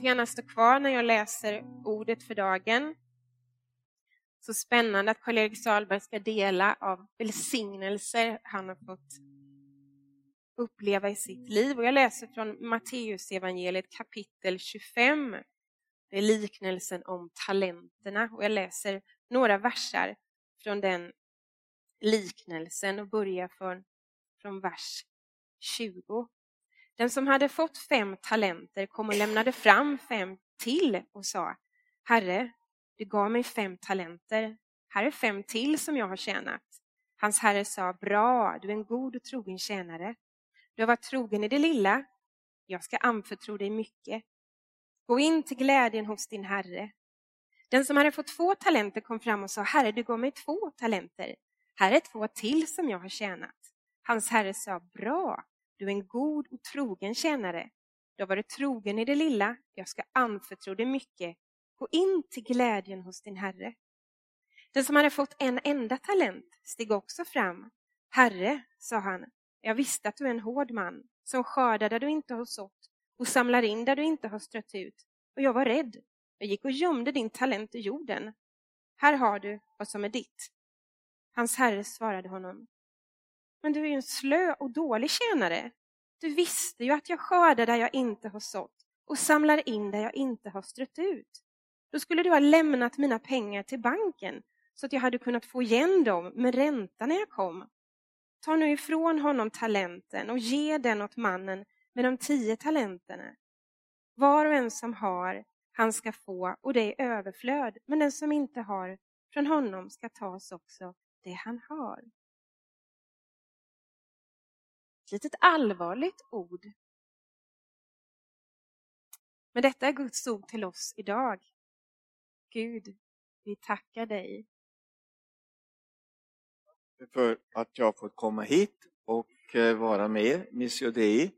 får gärna stå kvar när jag läser ordet för dagen. Så spännande att Karl-Erik Salberg ska dela av välsignelser han har fått uppleva i sitt liv. Och jag läser från Matteus evangeliet kapitel 25. Det är liknelsen om talenterna och jag läser några versar från den liknelsen och börjar från, från vers 20. Den som hade fått fem talenter kom och lämnade fram fem till och sa Herre, du gav mig fem talenter. Här är fem till som jag har tjänat. Hans herre sa, bra, du är en god och trogen tjänare. Du har varit trogen i det lilla. Jag ska anförtro dig mycket. Gå in till glädjen hos din herre. Den som hade fått två talenter kom fram och sa, Herre, du gav mig två talenter. Här är två till som jag har tjänat. Hans herre sa, bra, du är en god och trogen tjänare. Du har varit trogen i det lilla, jag ska anförtro dig mycket. Gå in till glädjen hos din herre. Den som hade fått en enda talent steg också fram. Herre, sa han, jag visste att du är en hård man som skördar där du inte har sått och samlar in där du inte har strött ut. Och jag var rädd. Jag gick och gömde din talent i jorden. Här har du vad som är ditt. Hans herre svarade honom. Men du är ju en slö och dålig tjänare. Du visste ju att jag skördar där jag inte har sått och samlar in där jag inte har strött ut. Då skulle du ha lämnat mina pengar till banken så att jag hade kunnat få igen dem med ränta när jag kom. Ta nu ifrån honom talenten och ge den åt mannen med de tio talenterna. Var och en som har, han ska få och det är överflöd, men den som inte har, från honom ska tas också det han har. Ett litet allvarligt ord. Men detta är Guds ord till oss idag. Gud, vi tackar dig för att jag fått komma hit och eh, vara med, Missio Dei.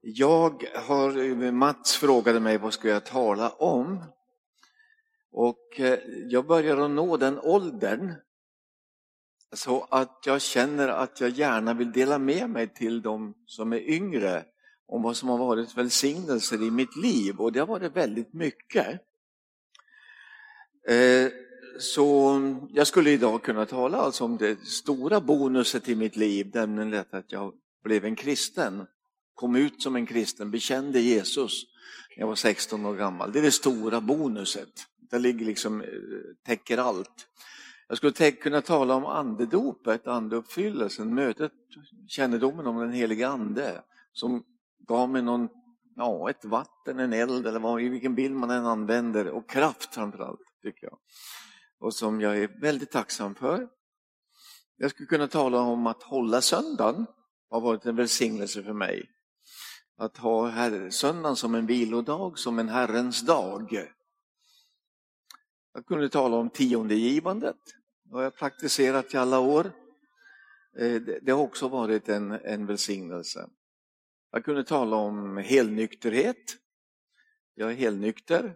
Jag har, eh, Mats frågade mig vad ska jag tala om? Och eh, jag börjar att nå den åldern så att jag känner att jag gärna vill dela med mig till de som är yngre om vad som har varit välsignelser i mitt liv och det har varit väldigt mycket. Eh, så jag skulle idag kunna tala alltså om det stora bonuset i mitt liv, nämligen att jag blev en kristen. Kom ut som en kristen, bekände Jesus när jag var 16 år gammal. Det är det stora bonuset. Det ligger liksom, eh, täcker allt. Jag skulle kunna tala om andedopet, andeuppfyllelsen, mötet, kännedomen om den helige ande som gav mig någon, ja, ett vatten, en eld eller vad, i vilken bild man än använder och kraft framförallt, tycker jag och som jag är väldigt tacksam för. Jag skulle kunna tala om att hålla söndagen har varit en välsignelse för mig. Att ha söndagen som en vilodag, som en Herrens dag. Jag kunde tala om tiondegivandet. Det har jag praktiserat i alla år. Eh, det har också varit en, en välsignelse. Jag kunde tala om helnykterhet. Jag är helnykter.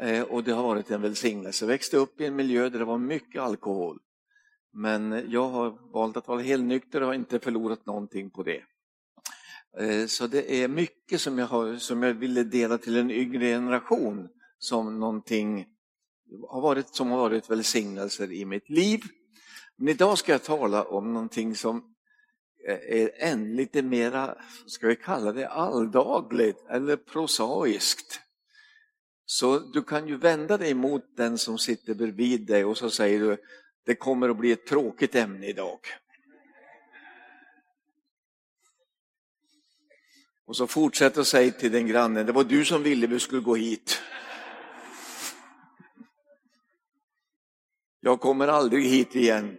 Eh, och det har varit en välsignelse. Jag växte upp i en miljö där det var mycket alkohol. Men jag har valt att vara helnykter och har inte förlorat någonting på det. Eh, så det är mycket som jag, har, som jag ville dela till en yngre generation som någonting har varit, som har varit välsignelser i mitt liv. Men idag ska jag tala om någonting som eh, är än lite mera, ska vi kalla det alldagligt eller prosaiskt. Så du kan ju vända dig mot den som sitter bredvid dig och så säger du, det kommer att bli ett tråkigt ämne idag. Och så fortsätt och säg till den grannen, det var du som ville vi skulle gå hit. Jag kommer aldrig hit igen.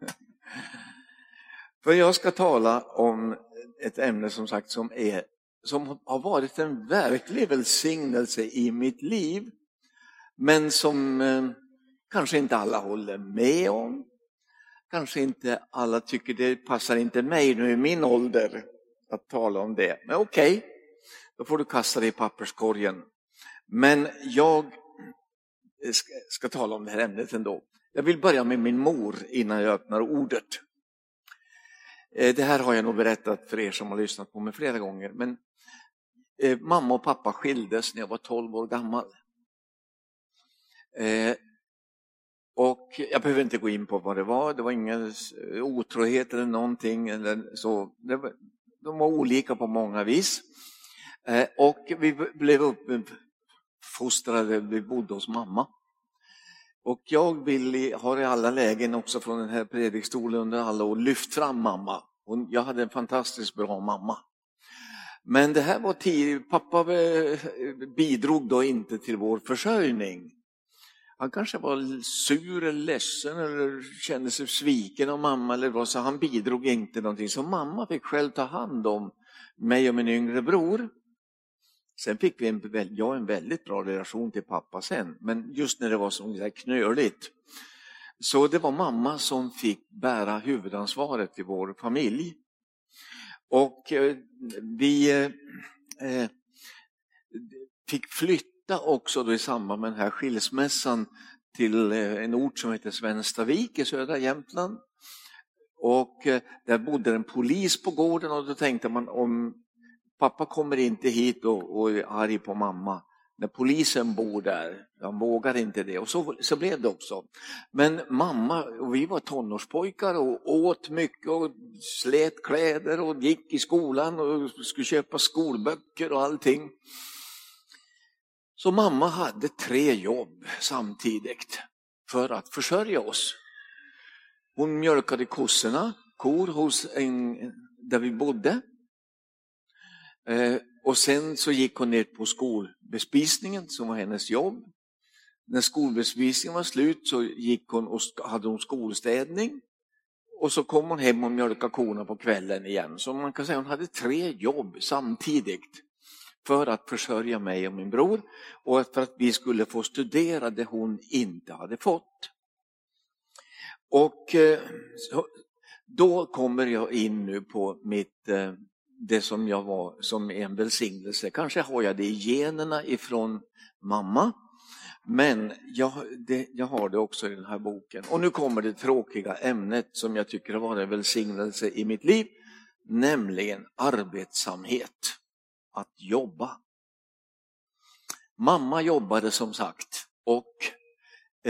För jag ska tala om ett ämne som sagt som är som har varit en verklig välsignelse i mitt liv, men som eh, kanske inte alla håller med om. Kanske inte alla tycker det passar inte mig nu i min ålder att tala om det. Men okej, okay, då får du kasta det i papperskorgen. Men jag Eh, ska, ska tala om det här ämnet ändå. Jag vill börja med min mor innan jag öppnar ordet. Eh, det här har jag nog berättat för er som har lyssnat på mig flera gånger, men eh, mamma och pappa skildes när jag var 12 år gammal. Och jag behöver inte gå in på vad det var, det var ingen otrohet eller någonting. Eller så. De var olika på många vis. Och vi blev uppfostrade, vi bodde hos mamma. Och jag vill, har i alla lägen också från den här predikstolen under alla år lyft fram mamma. Hon, jag hade en fantastiskt bra mamma. Men det här var tid, pappa bidrog då inte till vår försörjning. Han kanske var sur eller ledsen eller kände sig sviken av mamma eller vad, så han bidrog inte någonting. Så mamma fick själv ta hand om mig och min yngre bror. Sen fick vi en, jag en väldigt bra relation till pappa sen, men just när det var så där knöligt. Så det var mamma som fick bära huvudansvaret i vår familj. Och eh, vi eh, eh, fick flytta också då i samband med den här skilsmässan till eh, en ort som heter Svenstavik i södra Jämtland. Och där bodde en polis på gården och då tänkte man om pappa kommer inte hit och, och är arg på mamma när polisen bor där. Han vågar inte det och så, så blev det också. Men mamma och vi var tonårspojkar och åt mycket och slet kläder och gick i skolan och skulle köpa skolböcker och allting. Så mamma hade tre jobb samtidigt för att försörja oss. Hon mjölkade kossorna, kor hos en, där vi bodde. Eh, och sen så gick hon ner på skolbespisningen som var hennes jobb. När skolbespisningen var slut så gick hon och hade hon skolstädning. Och så kom hon hem och mjölkade korna på kvällen igen. Så man kan säga att hon hade tre jobb samtidigt för att försörja mig och min bror och för att vi skulle få studera det hon inte hade fått. Och eh, då kommer jag in nu på mitt eh, det som jag var som en välsignelse. Kanske har jag det i generna ifrån mamma, men jag, det, jag har det också i den här boken. Och nu kommer det tråkiga ämnet som jag tycker har varit en välsignelse i mitt liv, nämligen arbetsamhet, att jobba. Mamma jobbade som sagt och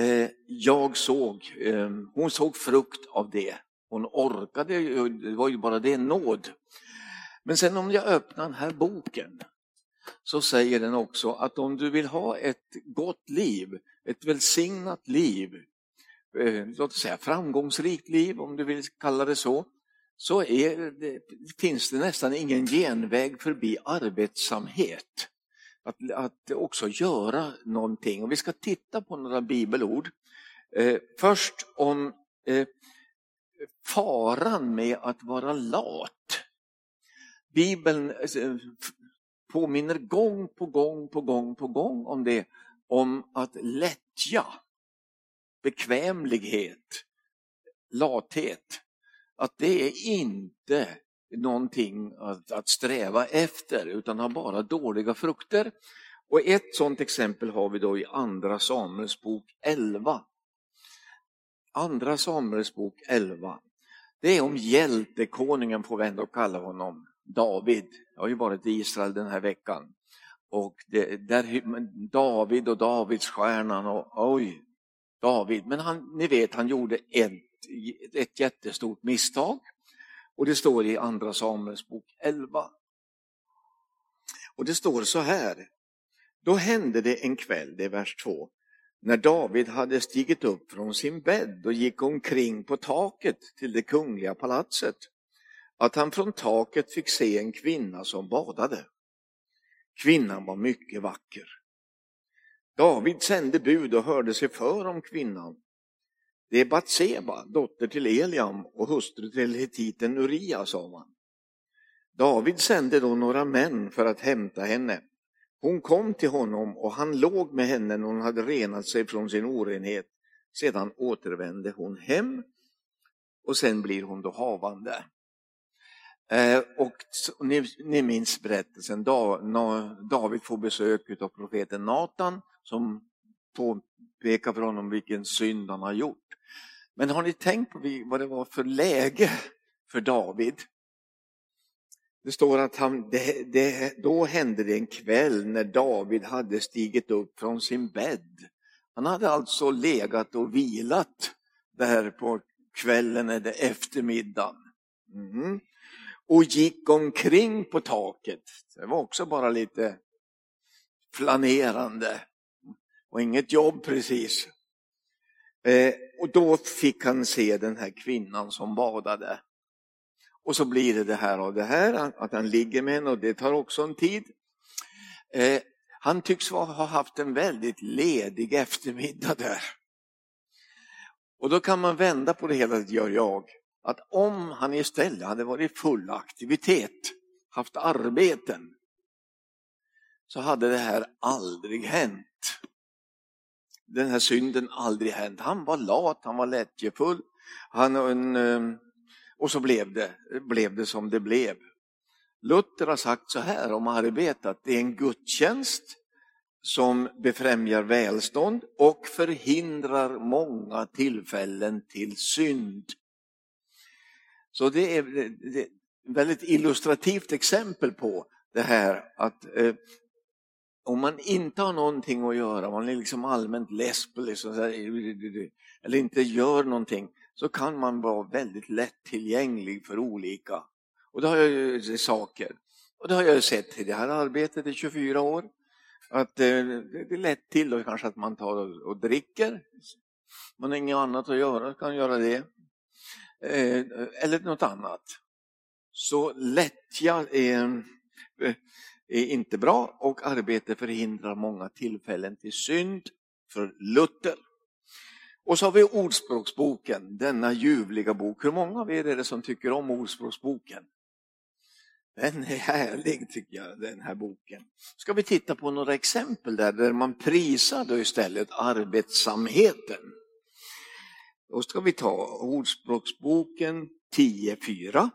eh, jag såg, eh, hon såg frukt av det. Hon orkade, det var ju bara det nåd. Men sen om jag öppnar den här boken så säger den också att om du vill ha ett gott liv, ett välsignat liv, eh, låt oss säga framgångsrikt liv om du vill kalla det så, så det, finns det nästan ingen genväg förbi arbetsamhet. Att, att också göra någonting. Och vi ska titta på några bibelord. Eh, först om eh, faran med att vara lat. Bibeln eh, påminner gång på gång på gång på gång om det, om att lättja, bekvämlighet, lathet, att det är inte någonting att, att sträva efter utan har bara dåliga frukter. Och ett sådant exempel har vi då i Andra Samuels bok 11. Andra Samuels bok 11. Det är om hjältekonungen, får vi ändå kalla honom, David. Jag har ju varit i Israel den här veckan. Och det, där, David och Davidsstjärnan och oj, David. Men han, ni vet, han gjorde ett, ett jättestort misstag. Och det står i Andra Samuels bok 11. Och det står så här. Då hände det en kväll, det är vers 2, när David hade stigit upp från sin bädd och gick omkring på taket till det kungliga palatset att han från taket fick se en kvinna som badade. Kvinnan var mycket vacker. David sände bud och hörde sig för om kvinnan. Det är Batseba, dotter till Eliam och hustru till hetiten Uria, sa man. David sände då några män för att hämta henne. Hon kom till honom och han låg med henne när hon hade renat sig från sin orenhet. Sedan återvände hon hem och sen blir hon då havande. Eh, och ni, ni minns berättelsen, David får besök av profeten Natan som påpekar för honom vilken synd han har gjort. Men har ni tänkt på vad det var för läge för David? Det står att han, det, det, då hände det en kväll när David hade stigit upp från sin bädd. Han hade alltså legat och vilat där på kvällen eller eftermiddagen. Mm. Och gick omkring på taket. Det var också bara lite flanerande och inget jobb precis. Eh, och då fick han se den här kvinnan som badade. Och så blir det det här och det här, att han ligger med henne och det tar också en tid. Eh, han tycks ha haft en väldigt ledig eftermiddag där. Och då kan man vända på det hela, det gör jag. Att om han istället hade varit full aktivitet, haft arbeten, så hade det här aldrig hänt. Den här synden aldrig hänt. Han var lat, han var lättjefull. Han, en, ehm, och så blev det, blev det som det blev. Luther har sagt så här om arbetet, det är en gudstjänst som befrämjar välstånd och förhindrar många tillfällen till synd. Så det är, ett väldigt illustrativt exempel på det här att eh, om man inte har någonting att göra, man är liksom allmänt less på liksom, eller inte gör någonting, så kan man vara väldigt lättillgänglig för olika. Och det har jag ju saker. Och det har jag sett i det här arbetet i 24 år. Att eh, det är lätt till då kanske att man tar och dricker. Man har inget annat att göra, kan göra det. Eh, eller något annat. Så lättja är, eh, är inte bra och arbete förhindrar många tillfällen till synd för Luther. Och så har vi Ordspråksboken, denna ljuvliga bok. Hur många av er är det som tycker om Ordspråksboken? Den är härlig tycker jag, den här boken. Ska vi titta på några exempel där, där man prisar då istället arbetsamheten. Då ska vi ta Ordspråksboken 10.4.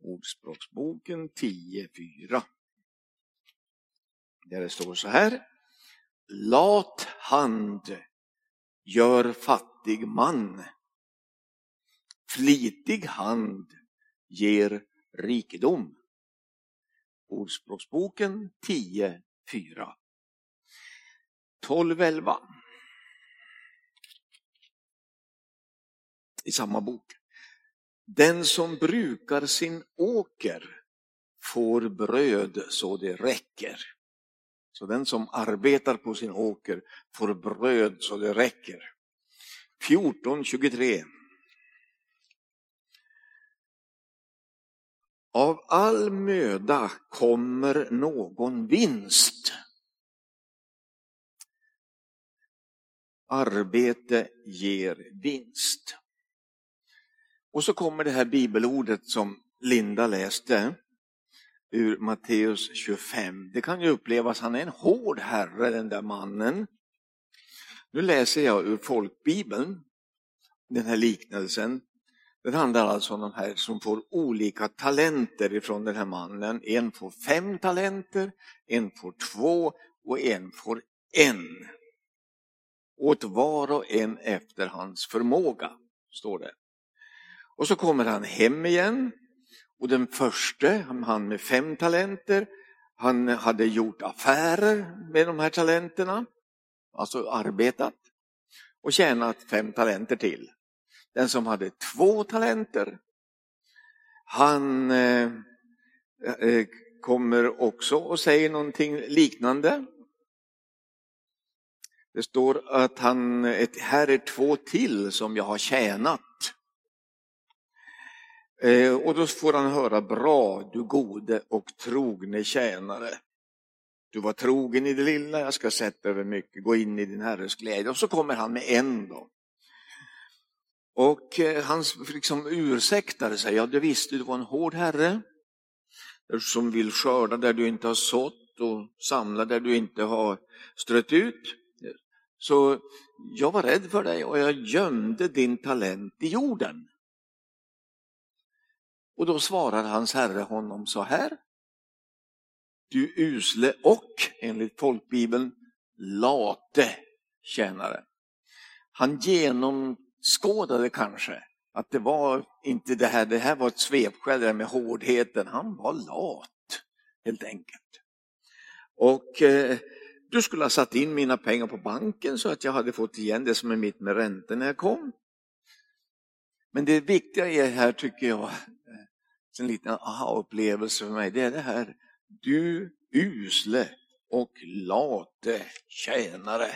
Ordspråksboken 10.4. Där det står så här. Lat hand gör fattig man. Flitig hand ger rikedom. Ordspråksboken 10.4. 12.11. I samma bok. Den som brukar sin åker får bröd så det räcker. Så den som arbetar på sin åker får bröd så det räcker. 14.23. Av all möda kommer någon vinst. Arbete ger vinst. Och så kommer det här bibelordet som Linda läste ur Matteus 25. Det kan ju upplevas, han är en hård herre den där mannen. Nu läser jag ur folkbibeln, den här liknelsen. Den handlar alltså om de här som får olika talenter ifrån den här mannen. En får fem talenter, en får två och en får en. Åt var och en efter hans förmåga, står det. Och så kommer han hem igen och den första, han med fem talenter, han hade gjort affärer med de här talenterna, alltså arbetat och tjänat fem talenter till. Den som hade två talenter, han eh, eh kommer också och säger någonting liknande. Det står att han, ett, här är två till som jag har tjänat. Eh, och då får han höra, bra du gode och trogne tjänare. Du var trogen i det lilla, jag ska sätta över mycket, gå in i din herres glädje. Och så kommer han med en då. Och eh, hans han liksom ursäktade sig, ja du visste du var en hård herre som vill skörda där du inte har sått och samla där du inte har strött ut. Så jag var rädd för dig och jag gömde din talent i jorden. Och då svarar hans herre honom så här. Du usle och, enligt folkbibeln, late tjänare. Han genomskådade kanske Att det var inte det här, det här var ett svepskäl det med hårdheten. Han var lat, helt enkelt. Och eh, du skulle ha satt in mina pengar på banken så att jag hade fått igen det som är mitt med räntor när jag kom. Men det viktiga är här tycker jag, en liten aha-upplevelse för mig, det är det här, du usle och late tjänare.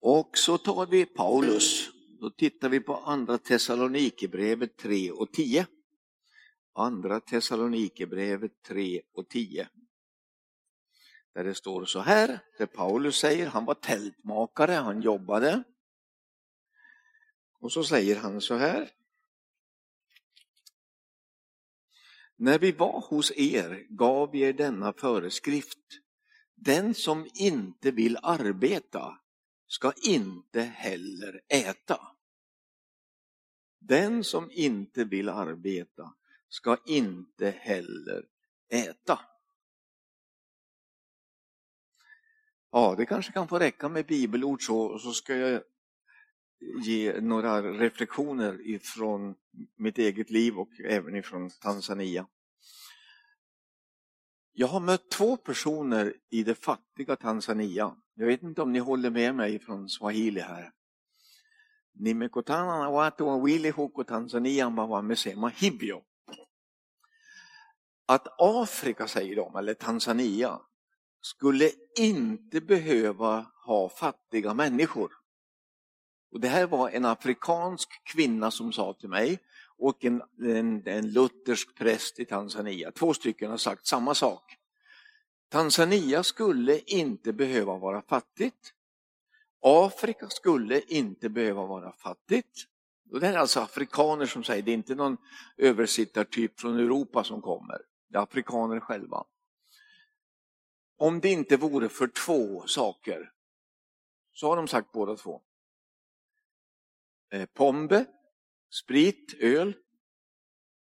Och så tar vi Paulus, då tittar vi på andra Thessalonikerbrevet 3 och 10. Andra Thessalonikerbrevet 3 och 10. Där det står så här, där Paulus säger, han var tältmakare, han jobbade. Och så säger han så här. När vi var hos er gav vi er denna föreskrift. Den som inte vill arbeta ska inte heller äta. Den som inte vill arbeta ska inte heller äta. Ja, det kanske kan få räcka med bibelord så, så ska jag ge några reflektioner ifrån mitt eget liv och även ifrån Tanzania. Jag har mött två personer i det fattiga Tanzania. Jag vet inte om ni håller med mig från swahili här. Nimekutana na watu wawili huko Tanzania ambao wamesema hivyo. Att Afrika, säger de, eller Tanzania, skulle inte behöva ha fattiga människor. Och Det här var en afrikansk kvinna som sa till mig och en, en, en luthersk präst i Tanzania. Två stycken har sagt samma sak. Tanzania skulle inte behöva vara fattigt. Afrika skulle inte behöva vara fattigt. Och det är alltså afrikaner som säger, det är inte någon översittartyp från Europa som kommer. Det är afrikaner själva. Om det inte vore för två saker, så har de sagt båda två. Eh, Pombe, sprit, öl.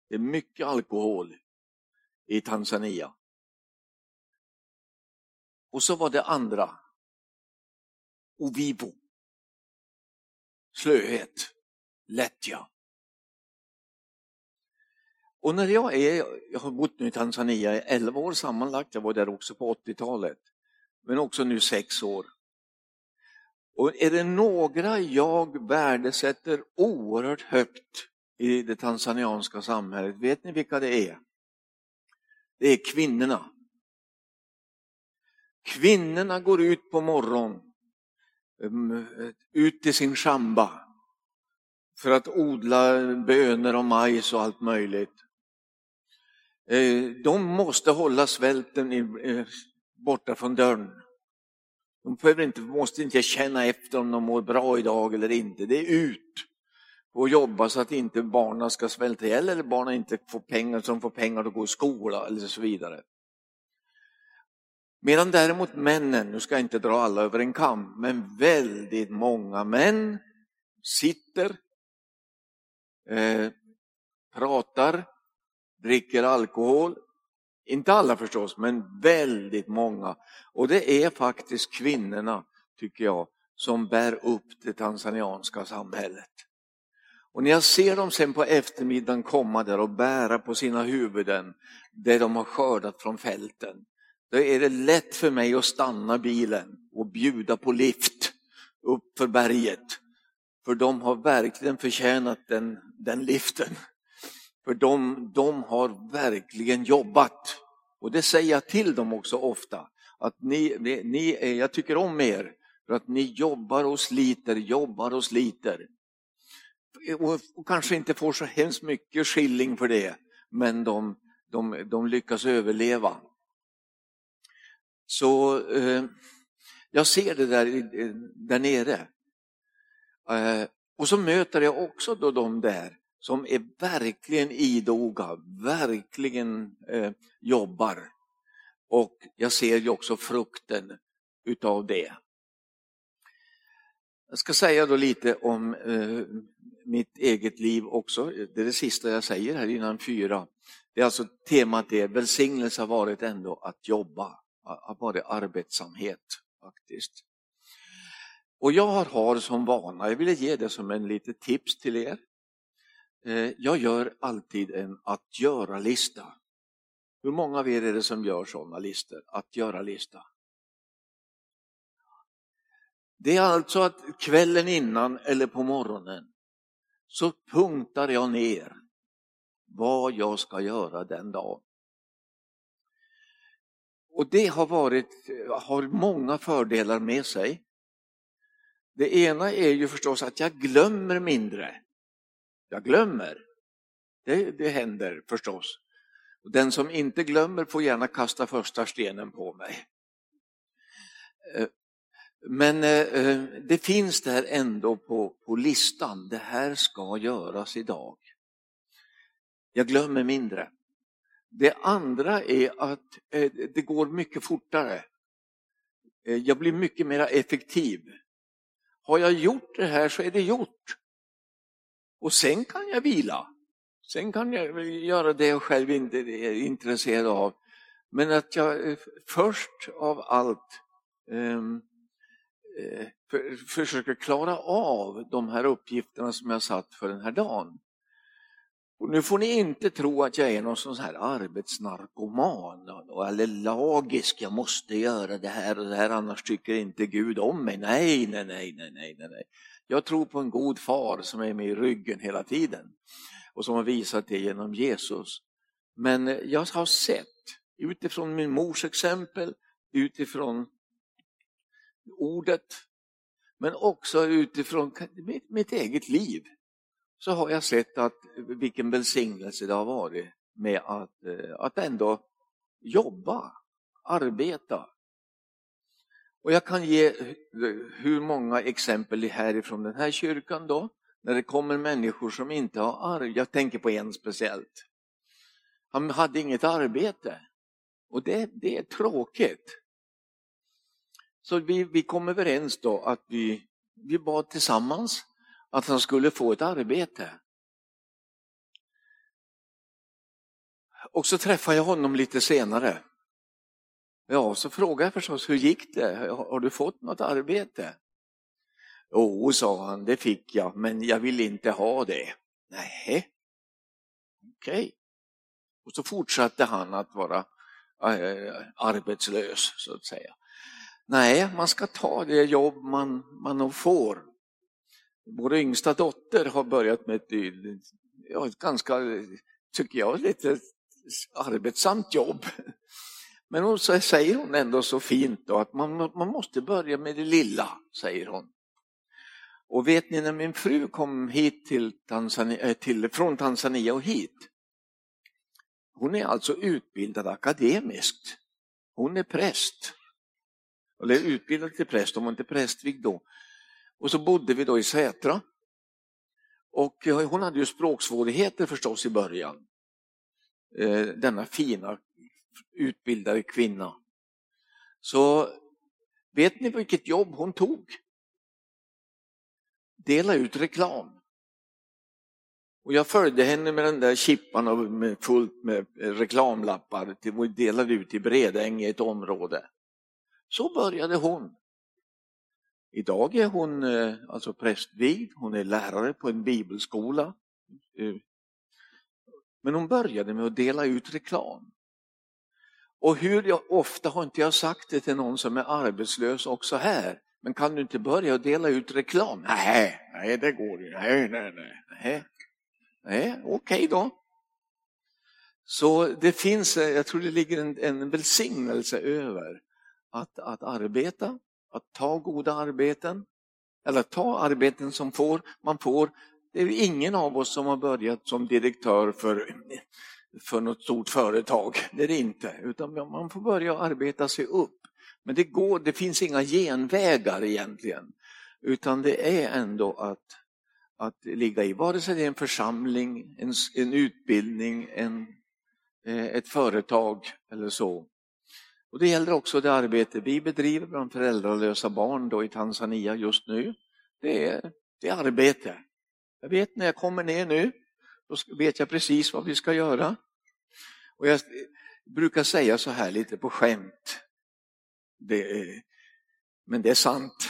Det är mycket alkohol i Tanzania. Och så var det andra. Ovivo. Slöhet. Lättja. Och när jag är, jag har bott nu i Tanzania i 11 år sammanlagt, jag var där också på 80-talet, men också nu 6 år. Och är det några jag värdesätter oerhört högt i det tanzanianska samhället, vet ni vilka det är? Det är kvinnorna. Kvinnorna går ut på morgonen, mm, ut till sin shamba för att odla bönor och majs och allt möjligt. Eh, de måste hålla svälten eh, borta från dörren. De behöver inte, måste inte känna efter om de mår bra idag eller inte. Det är ut och jobba så att inte barnen ska svälta ihjäl eller barnen inte får pengar så de får pengar att gå i skola eller så vidare. Medan däremot männen, nu ska jag inte dra alla över en kam, men väldigt många män sitter, eh, pratar, dricker alkohol. Inte alla förstås, men väldigt många. Och det är faktiskt kvinnorna, tycker jag, som bär upp det tanzanianska samhället. Och när jag ser dem sen på eftermiddagen komma där och bära på sina huvuden det de har skördat från fälten, då är det lätt för mig att stanna bilen och bjuda på lift upp för berget. För de har verkligen förtjänat den, den liften. För de, de har verkligen jobbat. Och det säger jag till dem också ofta. Att ni, ni är, jag tycker om er för att ni jobbar och sliter, jobbar och sliter. Och, och kanske inte får så hemskt mycket skilling för det, men de, de, de lyckas överleva. Så eh, jag ser det där, där nere. Eh, och så möter jag också då de där som är verkligen idoga, verkligen eh, jobbar. Och jag ser ju också frukten utav det. Jag ska säga då lite om eh, mitt eget liv också. Det är det sista jag säger här innan fyra. Det är alltså temat det, välsignelse har varit ändå att jobba, har varit arbetsamhet faktiskt. Och jag har som vana, jag ville ge det som en litet tips till er. Eh, jag gör alltid en att göra-lista. Hur många av er är det som gör sådana listor? Att göra-lista. Det är alltså att kvällen innan eller på morgonen så punktar jag ner vad jag ska göra den dagen. Och det har, varit, har många fördelar med sig. Det ena är ju förstås att jag glömmer mindre. Jag glömmer. Det, det händer förstås. Den som inte glömmer får gärna kasta första stenen på mig. Eh, men eh, eh, det finns där ändå på, på listan, det här ska göras idag. Jag glömmer mindre. Det andra är att det går mycket fortare. Jag blir mycket mer effektiv. Har jag gjort det här så är det gjort. Och sen kan jag vila. Sen kan jag göra det jag själv inte är intresserad av. Men att jag eh, först av allt um, för, försöker klara av de här uppgifterna som jag satt för den här dagen. Och nu får ni inte tro att jag är någon sån här arbetsnarkoman eller lagisk, jag måste göra det här och det här annars tycker inte Gud om mig. Nej, nej, nej, nej, nej, nej. Jag tror på en god far som är med i ryggen hela tiden och som har visat det genom Jesus. Men jag har sett utifrån min mors exempel, utifrån ordet, men också utifrån mitt eget liv så har jag sett att vilken välsignelse det har varit med att, eh, att ändå jobba, arbeta. Och jag kan ge hur många exempel härifrån den här kyrkan då, när det kommer människor som inte har arv. Jag tänker på en speciellt. Han hade inget arbete. Och det, det är tråkigt. Så vi, vi kom överens då att vi, vi bad tillsammans att han skulle få ett arbete. Och så träffade jag honom lite senare. Ja, så frågade jag förstås, hur gick det? Har du fått något arbete? Jo, sa han, det fick jag, men jag vill inte ha det. Nej, okej. Okay. Och så fortsatte han att vara äh, arbetslös, så att säga. Nej, man ska ta det jobb man, man får. Vår yngsta dotter har börjat med ett, ja, ett ganska, tycker jag, lite arbetsamt jobb. Men hon säger hon ändå så fint då att man, man måste börja med det lilla, säger hon. Och vet ni när min fru kom hit till Tanzania, eh, till, från Tanzania och hit, hon är alltså utbildad akademiskt. Hon är präst. Eller utbildad till präst, hon var inte prästvigd då. Och så bodde vi då i Sätra. Och eh, hon hade ju språksvårigheter förstås i början. Eh, denna fina utbildade kvinna. Så vet ni vilket jobb hon tog? Dela ut reklam. Och jag följde henne med den där chippan och med fullt med reklamlappar Vi delade ut i Bredäng ett område. Så började hon. Idag är hon eh, alltså prästvigd, hon är lärare på en bibelskola. Eh, men hon började med att dela ut reklam. Och hur jag, ofta har inte jag sagt det till någon som är arbetslös också här. Men kan du inte börja dela ut reklam? Nej, nej det går ju. Nej, nej, nej. Nej, nej okej okay då. Så det finns, jag tror det ligger en, en välsignelse över att, att arbeta, att ta goda arbeten, eller ta arbeten som får, man får. Det är ingen av oss som har börjat som direktör för, för något stort företag, det är det inte, utan man får börja arbeta sig upp. Men det, går, det finns inga genvägar egentligen, utan det är ändå att, att ligga i, vare sig det är en församling, en, en utbildning, en, eh, ett företag eller så. Och Det gäller också det arbete vi bedriver bland föräldralösa barn då i Tanzania just nu. Det är, det är arbete. Jag vet när jag kommer ner nu, då vet jag precis vad vi ska göra. Och Jag brukar säga så här lite på skämt, det är, men det är sant.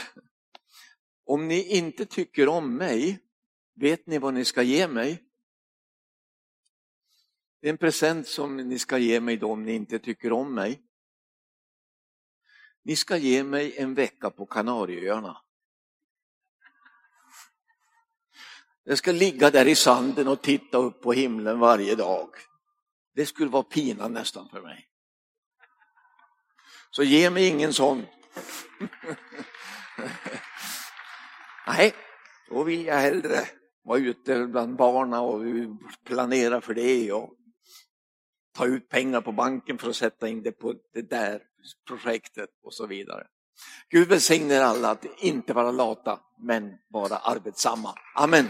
om ni inte tycker om mig, vet ni vad ni ska ge mig? Det är en present som ni ska ge mig då om ni inte tycker om mig. Ni ska ge mig en vecka på Kanarieöarna. Jag ska ligga där i sanden och titta upp på himlen varje dag. Det skulle vara pina nästan för mig. Så ge mig ingen sån. Nej, då vill jag hellre vara ute bland barna och planera för det och ta ut pengar på banken för att sätta in det på det där projektet och så vidare. Gud välsigne alla att inte vara lata men vara arbetsamma. Amen.